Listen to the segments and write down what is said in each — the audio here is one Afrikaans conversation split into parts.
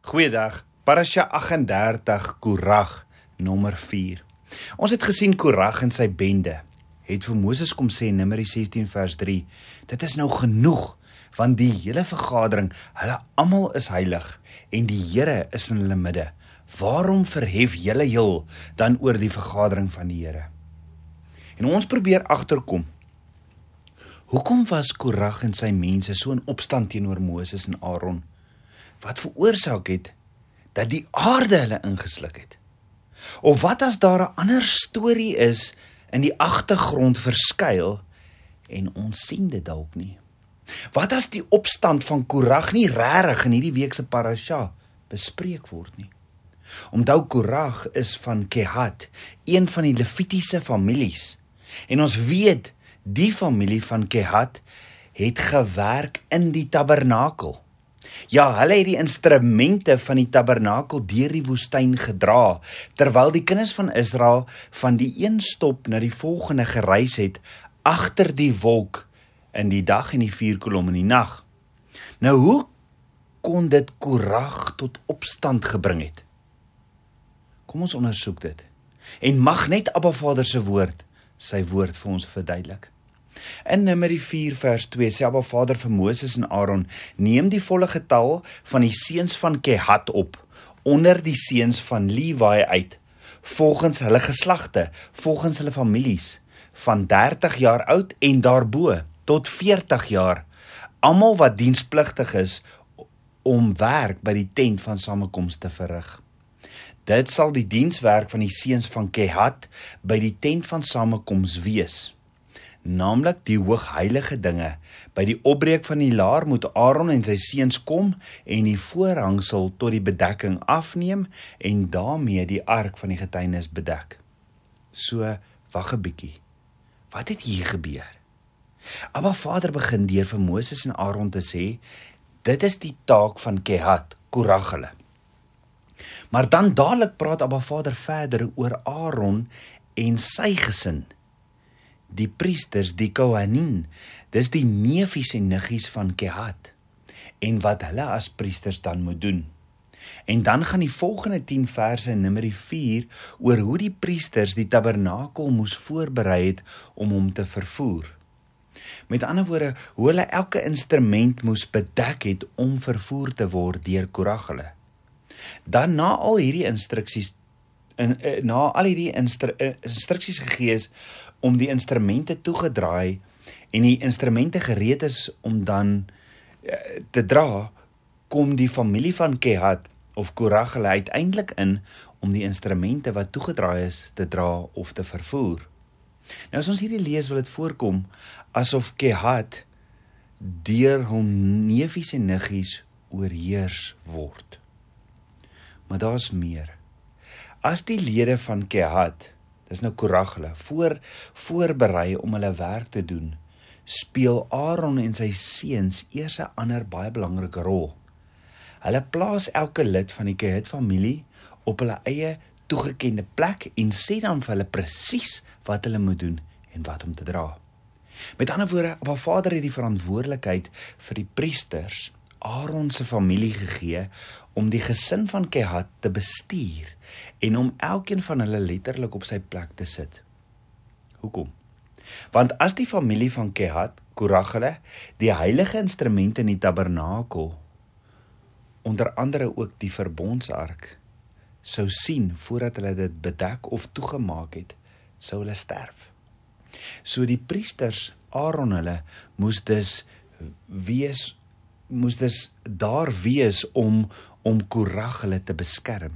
Goeiedag. Parasha 38 Korag nommer 4. Ons het gesien Korag en sy bende het vir Moses kom sê Numeri 16 vers 3. Dit is nou genoeg want die hele vergadering, hulle almal is heilig en die Here is in hulle midde. Waarom verhef julle heel dan oor die vergadering van die Here? En ons probeer agterkom. Hoekom was Korag en sy mense so in opstand teenoor Moses en Aaron? Wat veroorsaak het dat die aarde hulle ingesluk het? Of wat as daar 'n ander storie is in die agtergrond verskuil en ons sien dit dalk nie? Wat as die opstand van Korag nie regtig in hierdie week se parasha bespreek word nie? Onthou Korag is van Kehat, een van die Levitiese families. En ons weet die familie van Kehat het gewerk in die tabernakel. Ja, hulle het die instrumente van die tabernakel deur die woestyn gedra terwyl die kinders van Israel van die een stop na die volgende gereis het agter die wolk in die dag en die vuur kolom in die nag. Nou hoe kon dit Korag tot opstand gebring het? Kom ons ondersoek dit. En mag net Abba Vader se woord sy woord vir ons verduidelik. In Numeri 4 vers 2 sê Abba Vader vir Moses en Aaron: "Neem die volle getal van die seuns van Kehat op onder die seuns van Lewi uit volgens hulle geslagte, volgens hulle families van 30 jaar oud en daarbo tot 40 jaar, almal wat dienspligtig is om werk by die tent van samekoms te verrig." Dit sal die dienswerk van die seuns van Kehat by die tent van samekoms wees naamlik die hoogheilige dinge. By die opbreek van die laar moet Aaron en sy seuns kom en die voorhangsel tot die bedekking afneem en daarmee die ark van die getuienis bedek. So, wag 'n bietjie. Wat het hier gebeur? Abba Vader begin deur vir Moses en Aaron te sê, dit is die taak van Kehat, Korag hulle. Maar dan dadelik praat Abba Vader verder oor Aaron en sy gesin die priesters, die Kohanin. Dis die neefies en niggies van Kehat en wat hulle as priesters dan moet doen. En dan gaan die volgende 10 verse in Numeri 4 oor hoe die priesters die tabernakel moes voorberei het om hom te vervoer. Met ander woorde, hoe hulle elke instrument moes bedek het om vervoer te word deur Korag hulle. Dan na al hierdie instruksies in eh, na al hierdie instru, eh, instruksies gegee is om die instrumente toegedraai en die instrumente gereed is om dan eh, te dra, kom die familie van Kehat of Korag hulle uiteindelik in om die instrumente wat toegedraai is te dra of te vervoer. Nou as ons hierdie lees wil dit voorkom asof Kehat deur hom neefies en niggies oorheers word. Maar daar's meer. As die lede van Kehat dis nou Korag hulle voor voorberei om hulle werk te doen speel Aaron en sy seuns eers 'n ander baie belangrike rol. Hulle plaas elke lid van die Kehat familie op hulle eie toegekende plek en sê dan vir hulle presies wat hulle moet doen en wat om te dra. Met ander woorde, Abba Vader het die verantwoordelikheid vir die priesters, Aaron se familie gegee om die gesin van Kehat te bestuur en om elkeen van hulle letterlik op sy plek te sit. Hoekom? Want as die familie van Kehat, Korag hulle, die heilige instrumente in die tabernakel onder andere ook die verbondsark sou sien voordat hulle dit bedek of toegemaak het, sou hulle sterf. So die priesters Aaron hulle moes dus wees moes dus daar wees om om Korag hulle te beskerm.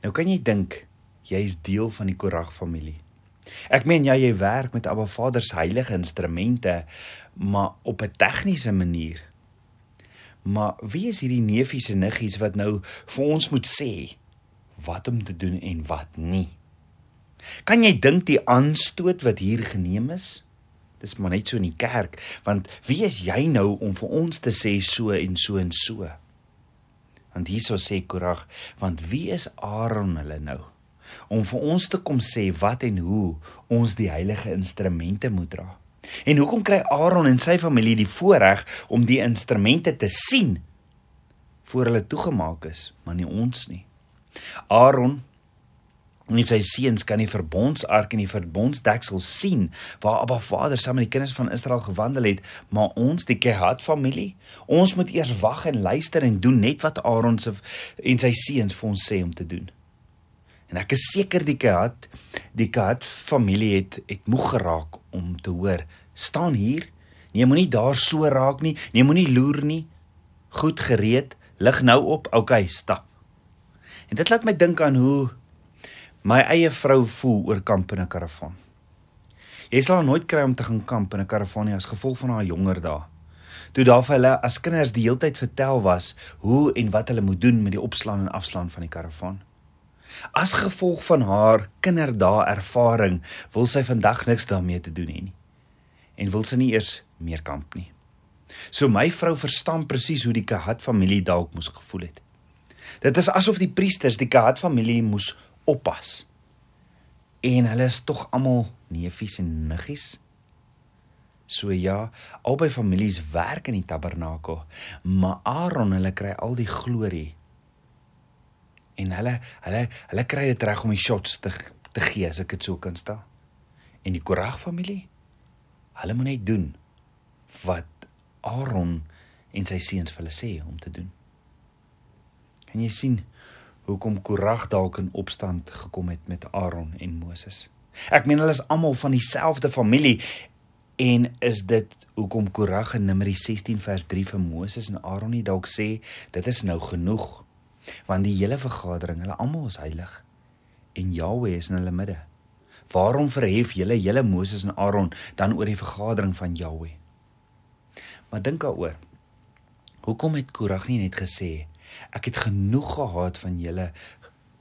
Nou kan jy dink jy is deel van die Korag familie. Ek meen ja, jy werk met Abba Vader se heilige instrumente, maar op 'n tegniese manier. Maar wie is hierdie neefies en niggies wat nou vir ons moet sê wat om te doen en wat nie? Kan jy dink die aanstoot wat hier geneem is? Dis maar net so in die kerk, want wie is jy nou om vir ons te sê so en so en so? Want hierso sê Korag, want wie is Aaron hulle nou om vir ons te kom sê wat en hoe ons die heilige instrumente moet dra? En hoekom kry Aaron en sy familie die voorreg om die instrumente te sien voor hulle toegemaak is, maar nie ons nie. Aaron en sy seuns kan die verbondsark en die verbondsdeksel sien waar Abba Vader saam met die kinders van Israel gewandel het, maar ons, die Kehat familie, ons moet eers wag en luister en doen net wat Aaron se en sy seuns vir ons sê om te doen. En ek is seker die Kehat, die Kehat familie het het moeg geraak om te hoor, staan hier, nee moenie daar so raak nie, nee moenie loer nie. Goed gereed, lig nou op, okay, stap. En dit laat my dink aan hoe my eie vrou voel oor kamp in 'n karavaan. Jy sal nooit kry om te gaan kamp in 'n karavaan nie as gevolg van haar jonger dae. Toe daar vir hulle as kinders die heeltyd vertel was hoe en wat hulle moet doen met die opslaan en afslaan van die karavaan. As gevolg van haar kinderdae ervaring, wil sy vandag niks daarmee te doen hê nie. En wil sy nie eers meer kamp nie. So my vrou verstaan presies hoe die Kahat familie dalk moes gevoel het. Dit is asof die priesters die Kahat familie moes oppas. En hulle is tog almal neefies en niggies. So ja, albei families werk in die tabernakel, maar Aaron hulle kry al die glorie. En hulle hulle hulle kry dit reg om die shots te te gee as ek dit so kan stel. En die Korag familie, hulle moet net doen wat Aaron en sy seuns vir hulle sê om te doen. Kan jy sien hoekom Korag dalk in opstand gekom het met Aaron en Moses. Ek meen hulle is almal van dieselfde familie en is dit hoekom Korag in Numeri 16 vers 3 vir Moses en Aaron nie dalk sê dit is nou genoeg want die hele vergadering, hulle almal is heilig en Jahweh is in hulle midde. Waarom verhef julle hele Moses en Aaron dan oor die vergadering van Jahweh? Maar dink daaroor. Hoekom het Korag nie net gesê Ek het genoeg gehad van julle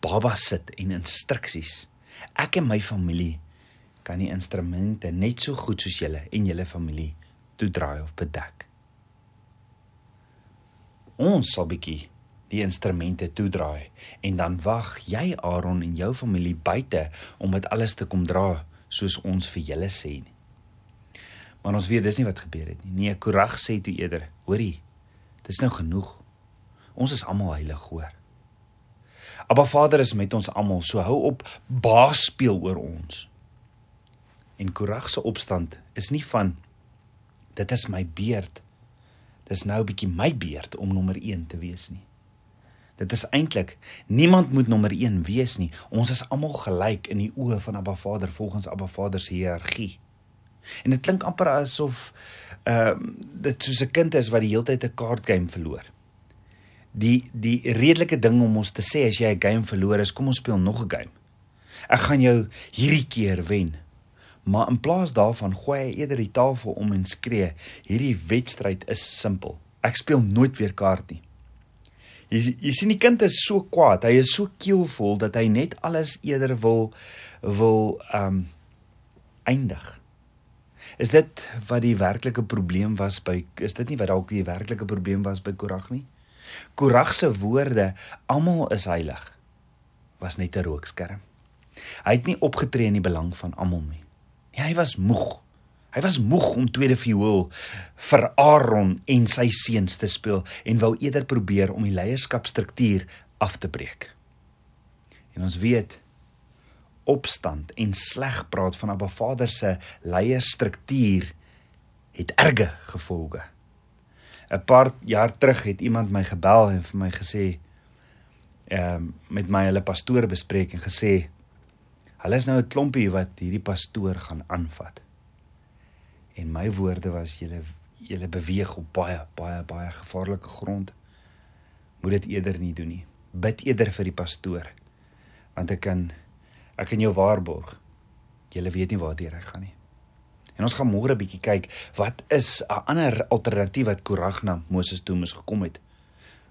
baba sit en instruksies. Ek en my familie kan die instrumente net so goed soos julle en julle familie toedraai of bedek. Ons sal bietjie die instrumente toedraai en dan wag jy Aaron en jou familie buite om dit alles te kom dra soos ons vir julle sê. Maar ons weet dis nie wat gebeur het nie. Nee, Korag sê toe eerder, hoorie, dis nou genoeg. Ons is almal heilig, hoor. Abba Vader is met ons almal, so hou op baas speel oor ons. En Korag se opstand is nie van dit is my beurt. Dis nou 'n bietjie my beurt om nommer 1 te wees nie. Dit is eintlik niemand moet nommer 1 wees nie. Ons is almal gelyk in die oë van Abba Vader volgens Abba Vader se hiërargie. En dit klink amper asof ehm uh, dit soos 'n kind is wat die hele tyd 'n kaartgame verloor die die redelike ding om ons te sê as jy 'n game verloor is, kom ons speel nog 'n game. Ek gaan jou hierdie keer wen. Maar in plaas daarvan gooi hy eerder die tafel om en skree, hierdie wedstryd is simpel. Ek speel nooit weer kaart nie. Jy jy sien die kind is so kwaad, hy is so keelvol dat hy net alles eerder wil wil ehm um, eindig. Is dit wat die werklike probleem was by is dit nie wat dalk die werklike probleem was by Korag nie? Korag se woorde, almal is heilig, was net 'n rookskerm. Hy het nie opgetree in die belang van almal nie. Nee, hy was moeg. Hy was moeg om tweede viool vir Aaron en sy seuns te speel en wou eerder probeer om die leierskapstruktuur af te breek. En ons weet opstand en sleg praat van Abba Vader se leierstruktuur het erge gevolge. 'n paar jaar terug het iemand my gebel en vir my gesê ehm um, met my hulle pastoor bespreek en gesê hulle is nou 'n klompie wat hierdie pastoor gaan aanvat. En my woorde was julle julle beweeg op baie baie baie gevaarlike grond. Moet dit eerder nie doen nie. Bid eerder vir die pastoor. Want ek kan ek kan jou waarborg. Julle weet nie waar dit reg gaan nie. En ons gaan môre 'n bietjie kyk wat is 'n ander alternatief wat Korag na Moses toe moes gekom het.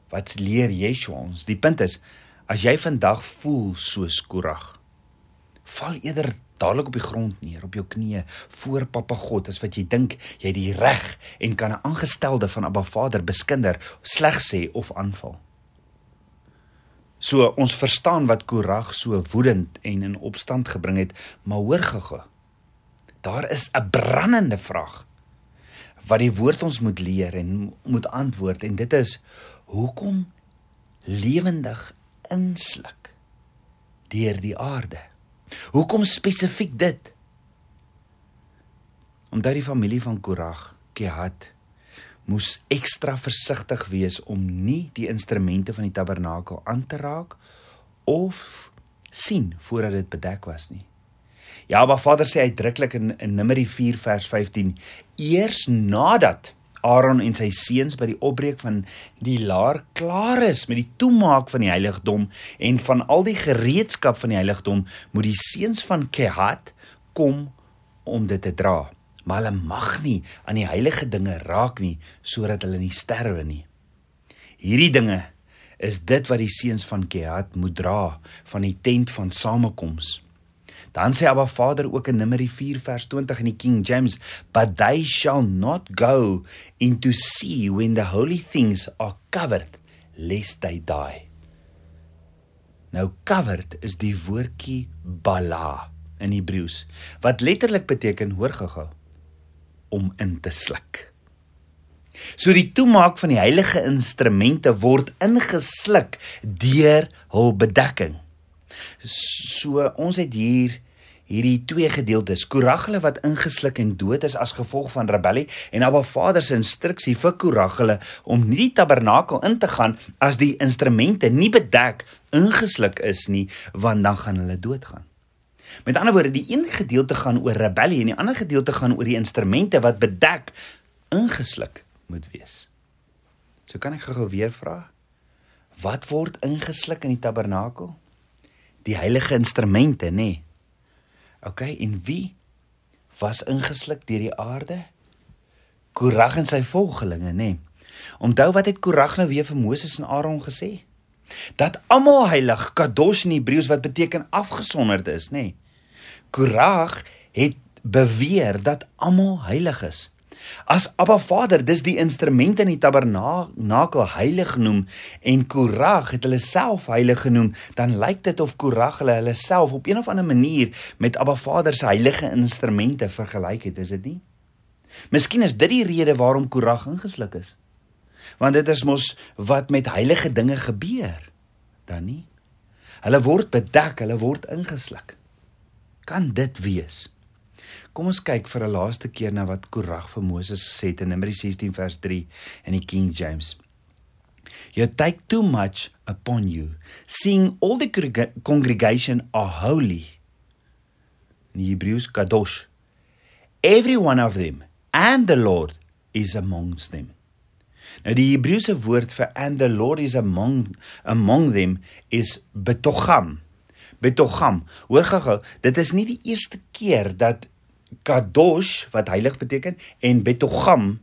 Wat leer Yeshua ons? Die punt is as jy vandag voel soos Korag, val eerder dadelik op die grond neer op jou knieë voor Papa God as wat jy dink jy het die reg en kan 'n aangestelde van Abba Vader beskinder, sleg sê of aanval. So ons verstaan wat Korag so woedend en in opstand gebring het, maar hoor gou-gou Daar is 'n brandende vraag wat die woord ons moet leer en moet antwoord en dit is hoekom lewendig insluk deur die aarde. Hoekom spesifiek dit? Omdat die familie van Korag, Kehat, moes ekstra versigtig wees om nie die instrumente van die tabernakel aan te raak of sien voordat dit bedek was nie. Ja, maar Vader sê uitdruklik in, in Numeri 4 vers 15: Eers nadat Aaron en sy seuns by die opbreek van die laar klaar is met die toemaak van die heiligdom en van al die gereedskap van die heiligdom, moet die seuns van Kehat kom om dit te dra. Maar hulle mag nie aan die heilige dinge raak nie sodat hulle nie sterwe nie. Hierdie dinge is dit wat die seuns van Kehat moet dra van die tent van samekoms. Dan sê Abba Vader ook in Numeri 4 vers 20 in die King James, "But they shall not go into sea when the holy things are covered, lest they die." Nou covered is die woordjie bala in Hebreëus wat letterlik beteken hoor gehou om in te sluk. So die toemaak van die heilige instrumente word ingesluk deur hul bedekking. So ons het hier hierdie twee gedeeltes. Koragele wat ingesluk en dood is as gevolg van rebellie en Abba Vader se instruksie vir Koragele om nie die tabernakel in te gaan as die instrumente nie bedek ingesluk is nie, want dan gaan hulle doodgaan. Met ander woorde, die een gedeelte gaan oor rebellie en die ander gedeelte gaan oor die instrumente wat bedek ingesluk moet wees. So kan ek gou-gou weer vra. Wat word ingesluk in die tabernakel? Die heilige instrumente, nê? Nee. OK, en wie was ingesluk deur die aarde? Korag en sy volgelinge, nê. Nee. Onthou wat het Korag nou weer vir Moses en Aaron gesê? Dat almal heilig, kadosh in Hebreëus wat beteken afgesonderd is, nê. Nee. Korag het beweer dat almal heilig is. As Abba Vader dis die instrumente in die tabernakel heilig genoem en Korag het hulle self heilig genoem, dan lyk dit of Korag hulle hulle self op een of ander manier met Abba Vader se heilige instrumente vergelyk het, is dit nie? Miskien is dit die rede waarom Korag ingesluk is. Want dit is mos wat met heilige dinge gebeur, dan nie? Hulle word bedek, hulle word ingesluk. Kan dit wees? Kom ons kyk vir 'n laaste keer na wat Korag vir Moses gesê het in Numeri 16 vers 3 in die King James. You take too much upon you, seeing all the congregation are holy. In Hebrews kadosh. Every one of them and the Lord is amongst them. Nou die Hebreëse woord vir and the Lord is among among them is betocham. Betocham. Hoor gou-gou, dit is nie die eerste keer dat kadosh wat heilig beteken en betogam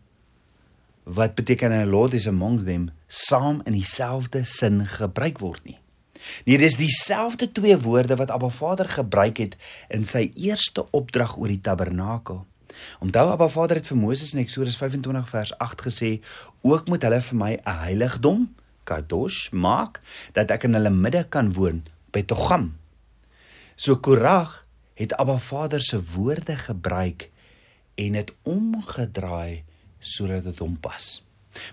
wat beteken a lord is among them saam in dieselfde sin gebruik word nie. Nee, dis dieselfde twee woorde wat Abba Vader gebruik het in sy eerste opdrag oor die tabernakel. Onthou Abba Vader het vir Moses in Eksodus 25 vers 8 gesê: "Ook moet hulle vir my 'n heiligdom, kadosh, maak dat ek in hulle midde kan woon, betogam." So Korag het Abba Vader se woorde gebruik en dit omgedraai sodat dit hom pas.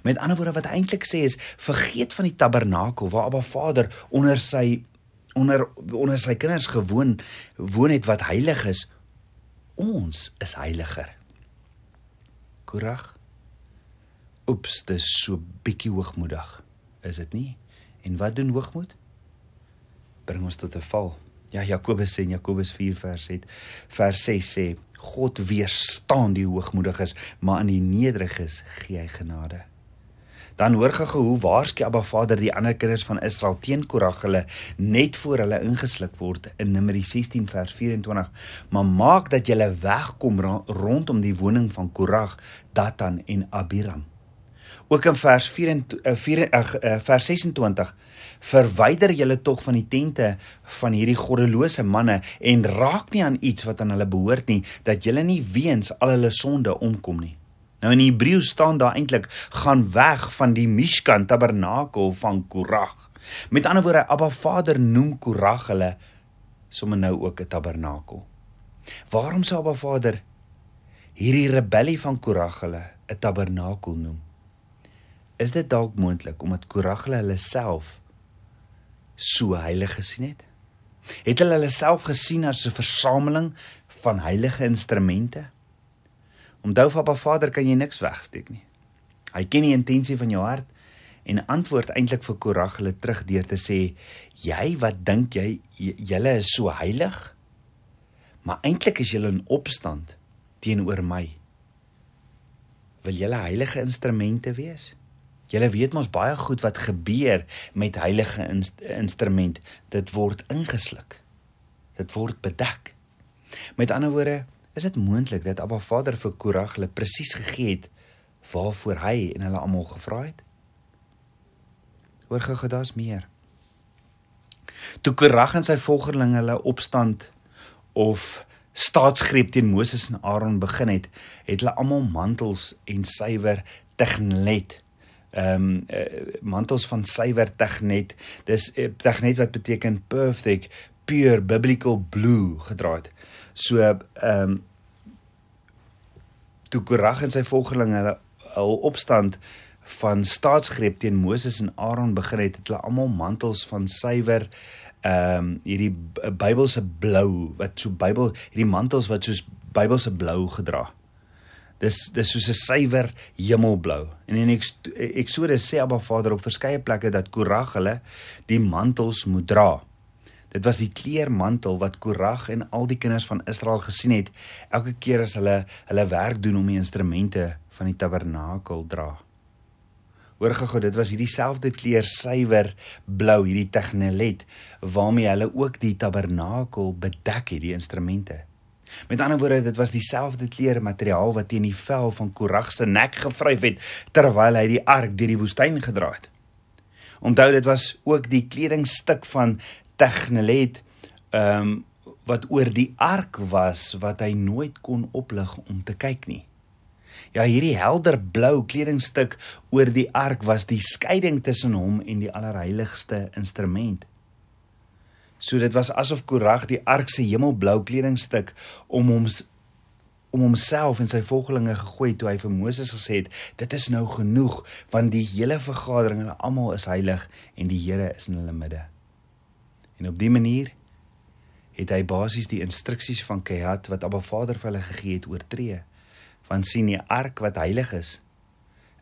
Met ander woorde wat eintlik sê is vergeet van die tabernakel waar Abba Vader onder sy onder onder sy kinders gewoon woon het wat heilig is. Ons is heiliger. Korag. Oeps, dis so bietjie hoogmoedig. Is dit nie? En wat doen hoogmoed? Bring ons tot 'n val. Ja Jakobus sê in Jakobus 4 vers 7 vers 6 sê God weerstaan die hoogmoediges, maar aan die nederiges gee hy genade. Dan hoor ge hoe waarskynlik Abba Vader die ander kinders van Israel teen Korag hulle net voor hulle ingesluk word in Numeri 16 vers 24. Maar maak dat jy wegkom rondom die woning van Korag, Datan en Abiram. Ook in vers 4 4 uh, vers 26 verwyder julle tog van die tente van hierdie goddelose manne en raak nie aan iets wat aan hulle behoort nie dat julle nie weens al hulle sonde omkom nie. Nou in Hebreë staan daar eintlik gaan weg van die Mishkan tabernakel van Korag. Met ander woorde Abba Vader noem Korag hulle sommer nou ook 'n tabernakel. Waarom sou Abba Vader hierdie rebellie van Korag hulle 'n tabernakel noem? Is dit dalk moontlik omdat Korag hulle self so heilig gesien het? Het hulle hulle self gesien as 'n versameling van heilige instrumente? Onthou van Papa Vader kan jy niks wegsteek nie. Hy ken die intensie van jou hart en antwoord eintlik vir Korag hulle terug deur te sê: "Jy wat dink jy julle is so heilig, maar eintlik is julle in opstand teenoor my. Wil julle heilige instrumente wees?" Julle weet mos baie goed wat gebeur met heilige inst instrument. Dit word ingesluk. Dit word bedek. Met ander woorde, is dit moontlik dat Abba Vader vir Korag hulle presies gegee het waarvoor hy en hulle almal gevra het? Hoor gou, daar's meer. Toe Korag en sy volgelinge hulle opstand of staatsgreep teen Moses en Aaron begin het, het hulle almal mantels en suiwer tegnet ehm um, uh, mantels van suiwer tegnet dis uh, tegnet wat beteken perfect pure biblical blue gedra het So ehm um, toe Korag en sy volgelinge hulle hul opstand van staatsgreep teen Moses en Aaron begin het, het hulle almal mantels van suiwer ehm um, hierdie Bybelse blou wat so Bybel hierdie mantels wat soos Bybelse blou gedra. Dis dis soos 'n suiwer hemelblou. En in Eksodus sê Abba Vader op verskeie plekke dat Korag hulle die mantels moet dra. Dit was die kleermantel wat Korag en al die kinders van Israel gesien het elke keer as hulle hulle werk doen om die instrumente van die tabernakel dra. Hoor gou, dit was hierdie selfde kleur suiwer blou, hierdie tegnelet waarmee hulle ook die tabernakel bedek het, die instrumente. Met ander woorde, dit was dieselfde kleur materiaal wat teen die vel van Korag se nek gevryf het terwyl hy die ark deur die woestyn gedra het. Onthou dit was ook die kledingstuk van tegnelet ehm um, wat oor die ark was wat hy nooit kon oplig om te kyk nie. Ja, hierdie helder blou kledingstuk oor die ark was die skeiding tussen hom en die allerheiligste instrument. So dit was asof Korag die ark se hemelblou kledingstuk om hom om homself en sy volgelinge gegooi toe hy vir Moses gesê het dit is nou genoeg want die hele vergadering hulle almal is heilig en die Here is in hulle midde. En op die manier het hy basies die instruksies van Kehat wat Abba Vader vir hulle gegee het oortree. Want sien die ark wat heilig is,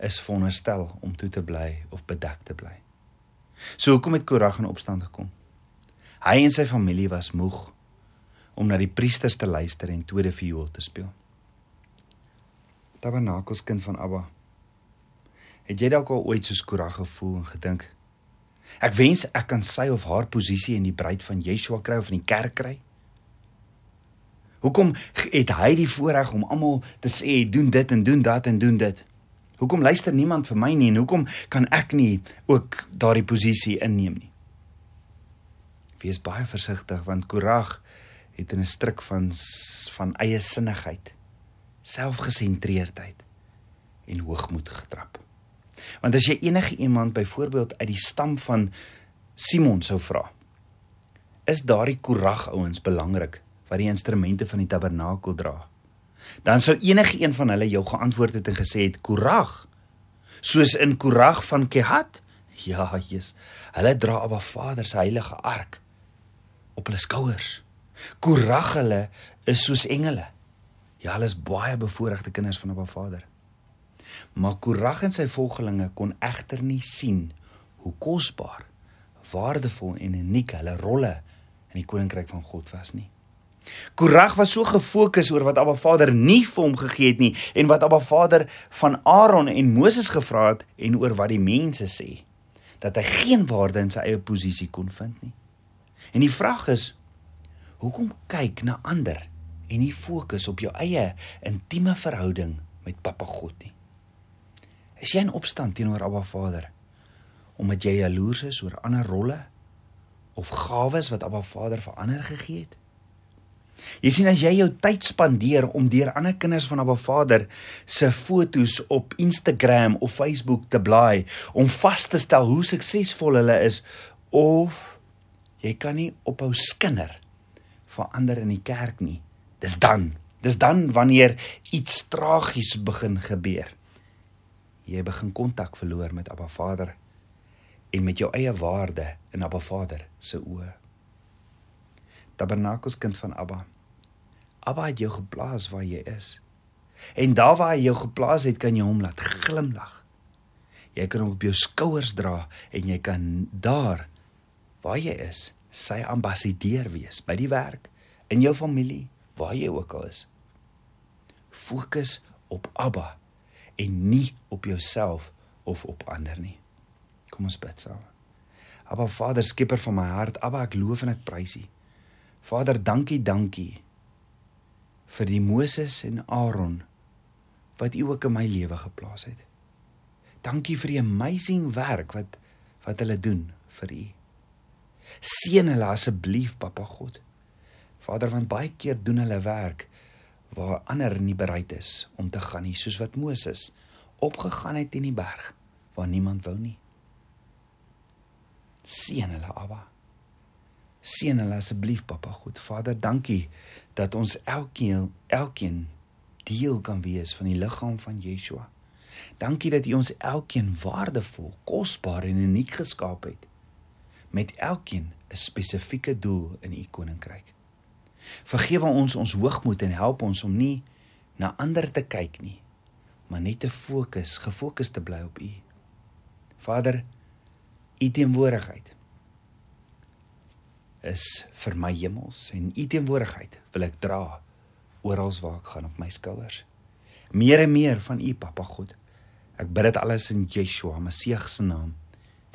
is veronderstel om toe te bly of bedek te bly. So hoekom het Korag in opstand gekom? Hy en sy familie was moeg om na die priesters te luister en tweede viool te speel. Tabernakels kind van Abba. Het jy dalk al ooit soos Korag gevoel en gedink Ek wens ek kan sy of haar posisie in die bruid van Yeshua kry of in die kerk kry. Hoekom het hy die voorreg om almal te sê doen dit en doen dat en doen dit? Hoekom luister niemand vir my nie en hoekom kan ek nie ook daardie posisie inneem nie? Wees baie versigtig want Korag het in 'n struik van van eie sinnigheid, selfgesentreerdheid en hoogmoed getrap. Want as jy enige iemand byvoorbeeld uit die stam van Simon sou vra, is daardie Korag ouens belangrik wat die instrumente van die tabernakel dra? Dan sou enige een van hulle jou geantwoord het en gesê het Korag, soos in Korag van Kehat? Ja, Jesus. Hulle dra Abba Vader se heilige ark op hulle skouers. Korag hulle is soos engele. Ja, hulle is baie bevoorregte kinders van Abba Vader. Maar Korag en sy volgelinge kon egter nie sien hoe kosbaar, waardevol en uniek hulle rolle in die koninkryk van God was nie. Korag was so gefokus oor wat Abba Vader nie vir hom gegee het nie en wat Abba Vader van Aaron en Moses gevra het en oor wat die mense sê dat hy geen waarde in sy eie posisie kon vind nie. En die vraag is hoekom kyk na ander en nie fokus op jou eie intieme verhouding met Papa God nie? Is jy in opstand teenoor Abba Vader omdat jy jaloers is oor ander rolle of gawes wat Abba Vader vir ander gegee het? Jy sien as jy jou tyd spandeer om deur ander kinders van Abba Vader se fotos op Instagram of Facebook te blaai om vas te stel hoe suksesvol hulle is of jy kan nie ophou skinder vir ander in die kerk nie. Dis dan. Dis dan wanneer iets tragies begin gebeur jy begin kontak verloor met Abba Vader en met jou eie waarde in Abba Vader se oë. Tabernakels kind van Abba. Abba het jou geplaas waar jy is. En daar waar hy jou geplaas het, kan jy hom laat glimlag. Jy kan hom op jou skouers dra en jy kan daar waar jy is, sy ambassadeur wees by die werk, in jou familie, waar jy ook al is. Fokus op Abba en nie op jouself of op ander nie. Kom ons bid saam. Abba Vader, skieper van my hart, Abba, ek loof en ek prys U. Vader, dankie, dankie vir die Moses en Aaron wat U ook in my lewe geplaas het. Dankie vir die amazing werk wat wat hulle doen vir U. Seën hulle asseblief, Papa God. Vader, want baie keer doen hulle werk waar ander nie bereid is om te gaan nie, soos wat Moses opgegaan het in die berg waar niemand wou nie. Seën hulle, Abba. Seën hulle asseblief, Papa God. Vader, dankie dat ons elkeen elkeen deel kan wees van die liggaam van Yeshua. Dankie dat U ons elkeen waardevol, kosbaar en uniek geskaap het met elkeen 'n spesifieke doel in U koninkryk. Vergewe ons ons hoogmoed en help ons om nie na ander te kyk nie, maar net te fokus, gefokus te bly op U. Vader, U teenwoordigheid is vir my hemels en U teenwoordigheid wil ek dra oral waar ek gaan op my skouers. Meer en meer van U, Papa God. Ek bid dit alles in Yeshua, Messie se naam,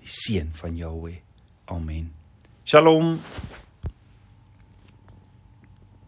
die seun van Jahweh. Amen. Shalom.